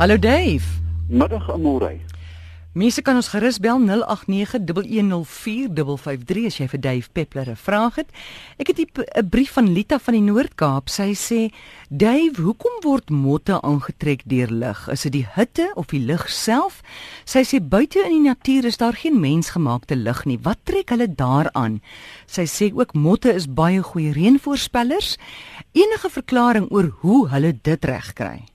Hallo Dave. Middag Amore. Mense kan ons gerus bel 0891104553 as jy vir Dave Peppler 'n vraag het. Ek het 'n brief van Lita van die Noord-Kaap. Sy sê: "Dave, hoekom word motte aangetrek deur lig? Is dit die hitte of die lig self?" Sy sê: "Buite in die natuur is daar geen mensgemaakte lig nie. Wat trek hulle daaraan?" Sy sê ook motte is baie goeie reënvoorspellers. Enige verklaring oor hoe hulle dit regkry?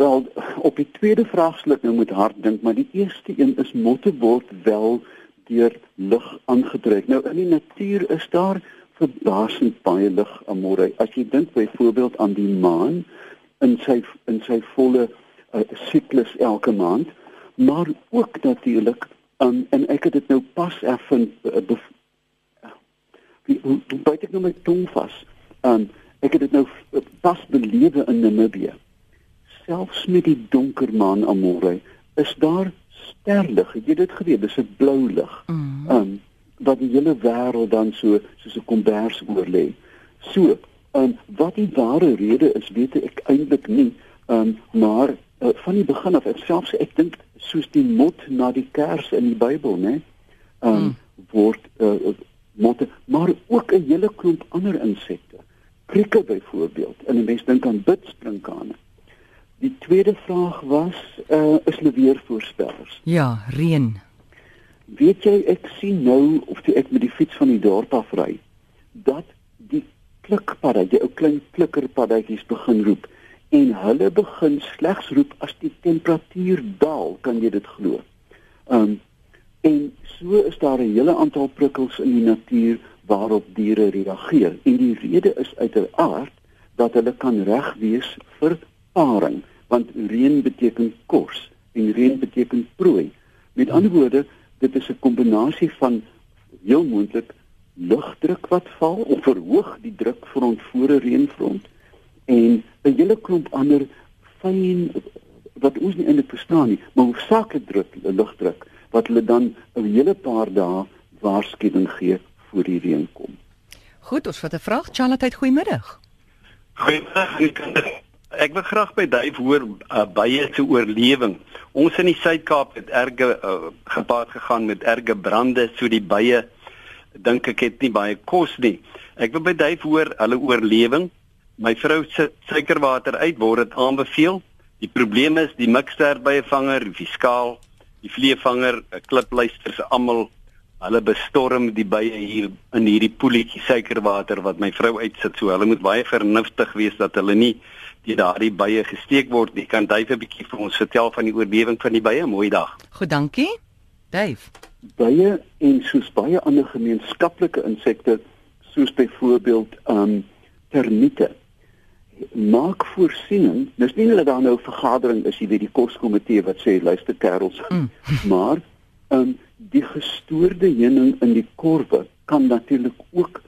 Wel, op die tweede vraag sal ek nou moet hard dink, maar die eerste een is motte word wel deur lig aangetrek. Nou in die natuur is daar verbasend baie lig amore. As jy dink byvoorbeeld aan die maan in sy in sy volle uh, siklus elke maand, maar ook natuurlik um, en ek het dit nou pas ervind uh, wie baie ek nou my tong vas. Um, ek het dit nou pas belewe in Namibië selfs met die donker maan amore is daar sterlig. Het jy dit geweet? Dis 'n blou lig. Mm. Um wat die hele wêreld dan so soos 'n kombers oor lê. So, um wat die ware rede is, weet ek eintlik nie. Um maar uh, van die begin af, selfs ek dink soos die mot na die kers in die Bybel, né? Um mm. word uh, motte, maar ook 'n hele klomp ander insekte. Krieke byvoorbeeld. En 'n mens dink aan bidspringkane. Die tweede vraag was uh is hulle weer voorspellers? Ja, reën. Weet jy ek sien nou of ek met die fiets van die dorp af ry dat die klikpadde, die ou klein klikkerpaddetjies begin roep en hulle begin slegs roep as die temperatuur daal, kan jy dit glo? Um en so is daar 'n hele aantal prikkels in die natuur waarop diere reageer en die rede is uiteraard dat hulle kan reg wees vir paring want reën beteken kos en reën beteken prooi. Met ander woorde, dit is 'n kombinasie van heel moontlik lugdruk wat val of verhoog die drukfront voor 'n reënfront en 'n hele klomp ander fyn wat ons nie eintlik verstaan nie, maar hoofsaaklik druk, lugdruk wat hulle dan 'n hele paar dae waarskuwing gee voor die reën kom. Goed, ons vat 'n vraag. Charlotte, goeiemiddag. Goeiemiddag, Ek wil graag by Duif hoor uh, baie se oorlewing. Ons in die Suid-Kaap het erge uh, gepaard gegaan met erge brande, so die baie dink ek het nie baie kos nie. Ek wil by Duif hoor hulle oorlewing. My vrou sit suikerwater uit, word dit aanbeveel. Die probleem is die mikster by 'n vanger, die fiskaal, die vleevanger, 'n klipluister se almal hulle bestorm die bye hier in hierdie poeltjie suikerwater wat my vrou uitsit. So hulle moet baie vernuftig wees dat hulle nie die daardie bye gesteek word nie. Kan Dave 'n bietjie vir ons vertel van die oorlewing van die bye? Mooi dag. Goed, dankie. Dave. Bye en soos baie ander gemeenskaplike insekte soos byvoorbeeld um termiete maak voorsiening. Dis nie hulle daar nou 'n vergadering is, jy weet die koskomitee wat sê luister kerels, mm. maar um die gestoorde heuning in die korwe kan natuurlik ook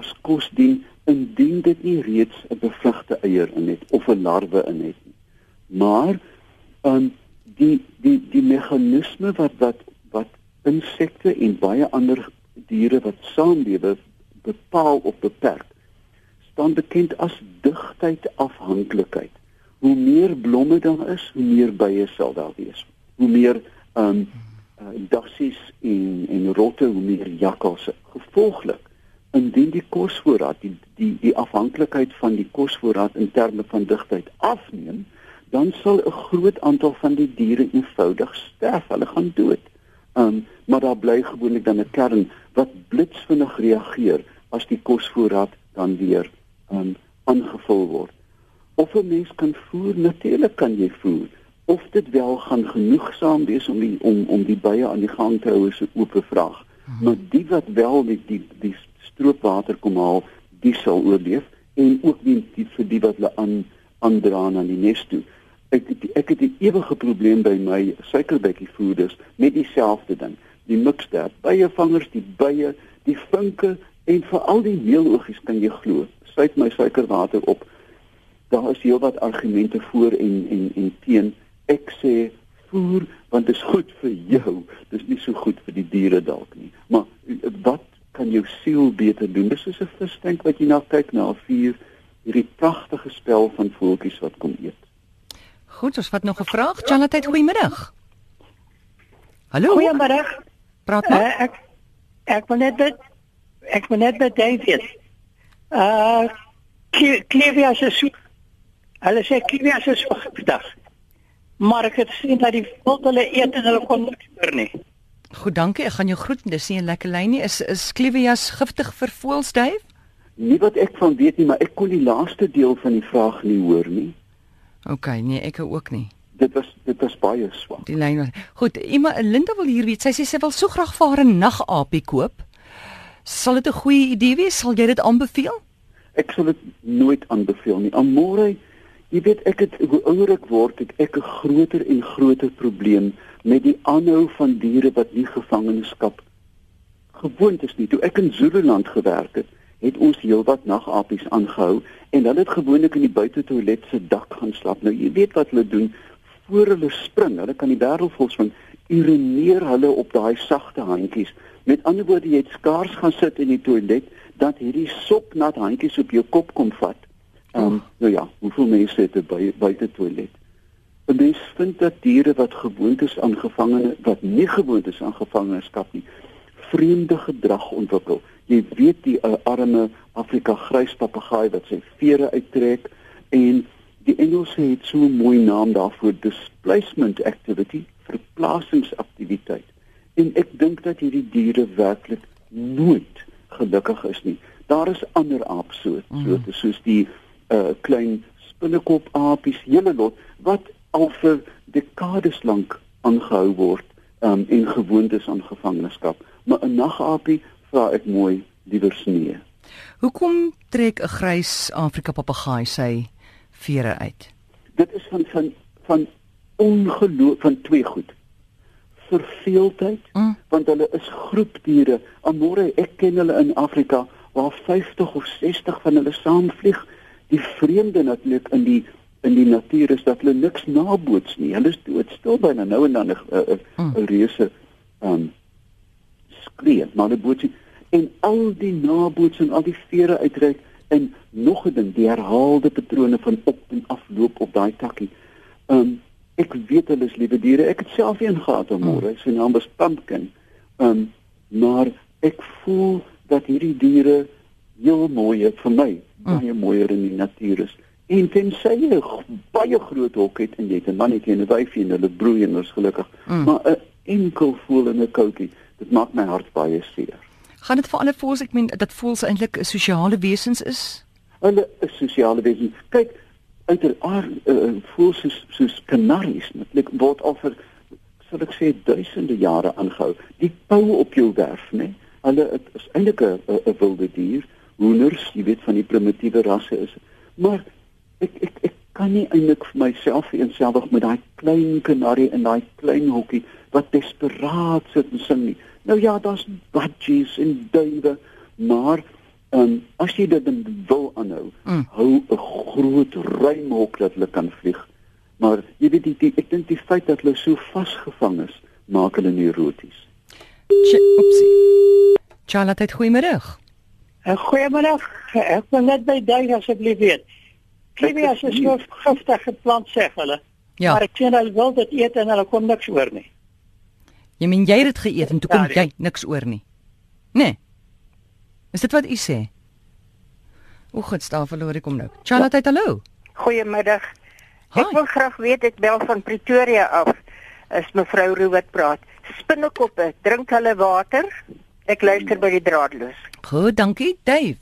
as kos dien indien dit nie reeds 'n bevrugte eier in het of 'n larwe in het nie. Maar um die die die meganisme wat wat wat insekte en baie ander diere wat saamlewe bepaal of beperk staan bekend as digtheid afhanklikheid. Hoe meer blomme daar is, hoe meer bye sal daar wees. Hoe meer um uh, dassies en en rotte, hoe meer jakkalse. Gevolglik indien die kosvoorraad die die die afhanklikheid van die kosvoorraad in terme van digtheid afneem, dan sal 'n groot aantal van die diere eenvoudig sterf. Hulle gaan dood. Um maar daar bly gewoonlik dan 'n kern wat blitsvinnig reageer as die kosvoorraad dan weer um aangevul word. Of 'n mens kan voer, natuurlik kan jy voer. Of dit wel gaan genoegsaam wees om die om om die bye aan die gang te hou is 'n oop vraag. Hmm. Maar die wat wel die die die stroopwater kom haal, die sal oorleef en ook nie die vir die wat hulle aan aandra aan die nes toe. Ek ek het 'n ewige probleem by my suikerbekkie voeders met dieselfde ding. Die mikster, bye vangers, die bye, die vinke en veral die meeloogies kan jy glo. Sluit my suikerwater op. Daar is heelwat argumente voor en en en teen. Ek sê voer want dit is goed vir jou. Dit is nie so goed vir die diere dalk nie. Maar wat kan jou siel beter doen. Dis soos 'n visstank wat jy na kyk na 'n vuur, hierdie pragtige spel van voeltjies wat kom eet. Goed, ons vat nog 'n vraag. Charlotte, goeiemiddag. Hallo. Goeiemiddag. Praat maar. Uh, ek ek wil net dit ek wil net met David. Uh Klevia se so Hulle sê Klevia se so giftig. Maar ek het sien dat die wild hulle eet en hulle kon niks hoor nie. Goed, dankie. Ek gaan jou groet. Dis nie 'n lekker lyn nie. Is is Klevias giftig vir voëls, Dave? Nie wat ek van weet nie, maar ek kon die laaste deel van die vraag nie hoor nie. OK, nee, ek ook nie. Dit was dit was baie swak. Die lyn was. Goed, Emma Linda wil hier weet. Sy sê sy wil so graag vir haar 'n nagapie koop. Sal dit 'n goeie idee wees? Sal jy dit aanbeveel? Ek sal dit nooit aanbeveel nie. Amore, jy weet ek het hoe ouer ek word, het ek 'n groter en groter probleem met die aanhou van diere wat nie gevangenskap gewoond is nie. Toe ek in Zululand gewerk het, het ons heelwat nagapies aangehou en hulle het gewoonlik in die buitetoilet se dak gaan slaap. Nou jy weet wat hulle doen voor hulle spring. Hulle kan die wêreld vol swing. Urineer hulle op daai sagte handjies. Met ander woorde, jy het skaars gaan sit in die toilet dat hierdie sopnat handjies op jou kop kom vat. Ehm um, nou ja, hoeveel mense het er by buite toilet? En mens vind dat diere wat gewoond is aan gevangene wat nie gewoond is aan gevangenskap nie, vreemde gedrag ontwikkel. Jy weet die uh, arme Afrika gryspapegaai wat sy vere uittrek en die Engelse het so 'n mooi naam daarvoor displacement activity, verplasingsaktiwiteit. En ek dink dat hierdie diere werklik nooit gelukkig is nie. Daar is ander aapsoorte, soorte soos die uh klein spinnekop aapies, hele lot wat al vir dekades lank aangehou word um, en gewoond is aan gevangenskap. Maar 'n nagaapie vra ek mooi liewer nee. Hoekom trek 'n grys Afrika papegaai sy vere uit? Dit is van van van ongeloof van twee goed. Verveeldheid, mm. want hulle is groepdiere. Amore, ek ken hulle in Afrika waar 50 of 60 van hulle saamvlieg. Die vreemde natuurlik in die in die natuur is dat hulle niks naboots nie. Hulle is doodstil byna nou en dan 'n 'n mm. reuse um skree, maar hulle bootsie en al die nabootsing, al die vere uitreik en nog 'n ding, die herhaalde patrone van op en afloop op daai takkie. Um ek weet hulle is liewe diere. Ek het self een gehad om môre. Mm. Sy naam was Pumpkin. Um maar ek voel dat hierdie diere heel mooi is vir my. Mm. Baie mooier in die natuur is. En tensy jy baie groot hok het en jy het 'n mannetjie en 'n wyfie en hulle broei en is gelukkig. Mm. Maar 'n enkel voel in 'n koutjie, dit maak my hart baie seer. Gaan dit vir alle voels, ek meen dat voels eintlik sosiale wesens is? Hulle is sosiale wesens. Kyk, uiteraard uh, voels soos soos kanaries, dit word al vir sal ek sê duisende jare aangehou. Die pou op jou werf, né? Hulle het, is eintlik 'n wilde dier. Hoenders, jy weet van die primitiewe rasse is. Maar ek ek ek kan nie eintlik vir myself eenselfig met daai klein kanarie in daai klein hokkie wat desperaat sit en sing nie. Nou ja, daar's budgies en duwe, maar um, as jy dit wil aanhou, mm. hou 'n groot ruim hok dat hulle kan vlieg. Maar jy weet die, die ek dink die feit dat hulle so vasgevang is, maak hulle neuroties. Oepsie. Charlotte, goeiemôre. Goeiemôre. Ek wil net by jou asseblief weet. Klimias is so giftige plant sê hulle. Ja. Maar ek sien hulle wil dit eet en hulle kom niks oor nie. Jy meen jy het dit geëet en toe kom jy niks oor nie. Nee. Is dit wat u sê? O, God, staan verloor ek kom nou. Charlotte, ja. hallo. Goeiemiddag. Ek wil graag weet ek bel van Pretoria af. Is mevrou Roo wat praat. Spinnekoppe, drink hulle water? Ek luister by die draadloos. Goed, dankie, Dave.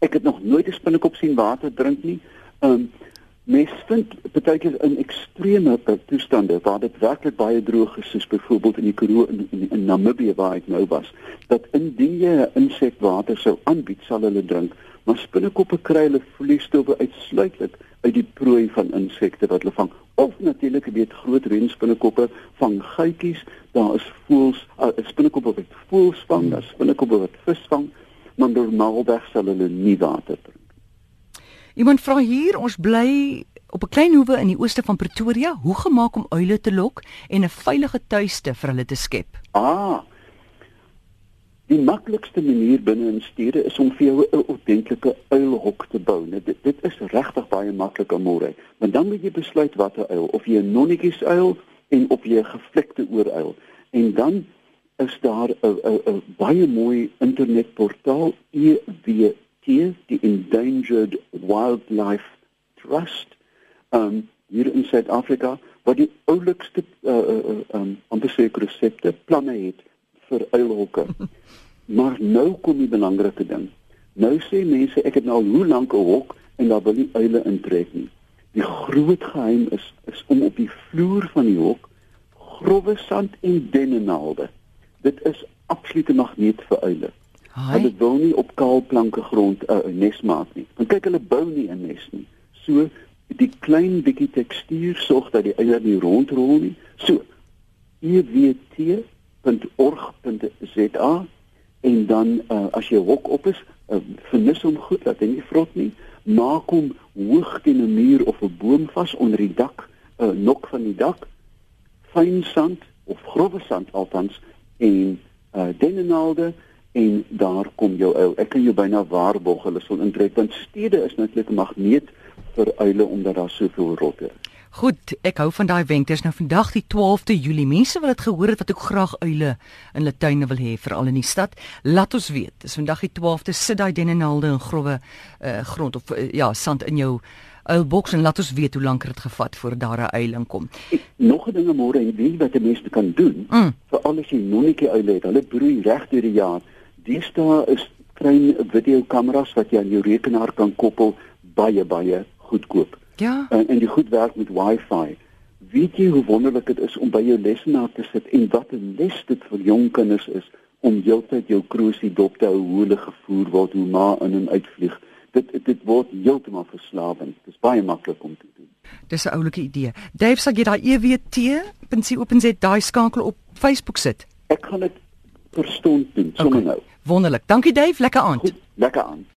Ek het nog nooit 'n spinnekop sien water drink nie. Ehm um, mens vind baie keer in extreme toestande waar dit werklik baie droog is soos byvoorbeeld in die Karoo in, in, in Namibië waar ek nou was dat indien jy 'n insek water sou aanbied sal hulle drink maar spinnekoppe kry hulle vliesstowwe uitsluitlik uit die prooi van insekte wat hulle vang of natuurlik weet groot reënspinnekoppe vang gytjies daar is voëls uh, spinnekoppe wat voëls vang daar spinnekoppe wat vis vang maar normaalweg sal hulle nie water drink Iemand vra hier, ons bly op 'n klein hoewe in die ooste van Pretoria, hoe gemaak om uile te lok en 'n veilige tuiste vir hulle te skep? Ah. Die maklikste manier binne in stede is om vir jou 'n ordentlike uilhok te bou. Nou, dit dit is regtig baie maklik om môre. Want dan moet jy besluit watter uil, of jy 'n nonnetjies uil en of jy 'n gevlekte ooruil. En dan is daar 'n 'n 'n baie mooi internetportaal EWT, die Endangered Wildlife Trust, um hier in Suid-Afrika wat die oulikste uh uh um amper seker resepte planne het vir uilhokke. Maar nou kom die belangrike ding. Nou sê mense ek het nou hoe lank 'n hok en daar wil nie uile intrek nie. Die groot geheim is is om op die vloer van die hok growwe sand en dennenaalde. Dit is absolute magneet vir uile. Hulle wil nie op kaal planke grond 'n uh, nes maak nie. Want kyk hulle bou nie 'n nes nie. So die klein bietjie tekstuur sorg dat die eier nie rondrol nie. So EWT www.org.za en dan uh, as jy hok op is, uh, vernis hom goed dat hy nie vrot nie. Maak hom hoog teen 'n muur of 'n boom vas onder die dak, 'n uh, nok van die dak. Fyn sand of grove sand althans en uh, dennenaalde en daar kom jou uil. Ek kan jou byna waarborg hulle sal intrek want stede is natuurlik 'n magneet vir uile omdat daar soveel rotte is. Goed, ek hou van daai wenk. Dis nou vandag die 12de Julie. Mense wil dit gehoor het wat ook graag uile in hulle tuine wil hê veral in die stad. Laat ons weet. Dis vandag die 12de. Sit daai dennenaalde in growwe uh, grond of uh, ja, sand in jou uilboks en laat ons weet hoe lank dit gevat voor daar 'n uiling kom. Nog 'n ding môre, jy weet wat die mense kan doen mm. vir al die nonnetjie uile het. Hulle broei reg deur die jaar. Dis daar is klein videokameras wat jy aan jou rekenaar kan koppel baie baie goedkoop. Ja. En, en die goed werk met Wi-Fi. Weet jy hoe wonderlik dit is om by jou lesenaar te sit en wat 'n les dit vir jong kinders is om heeltyd jou krosie dop te hou hoe hulle gevoer word, hoe ma in en uitvlieg. Dit dit word heeltemal verslawend. Dit is baie maklik om te doen. Dis 'n oulike idee. Dave sê jy daai EWT.co.za daai skakel op Facebook sit. Ek gaan dit verstond doen sommer okay. nou. Wonderlik. Dankie Dave, lekker aand. Goed, lekker aand.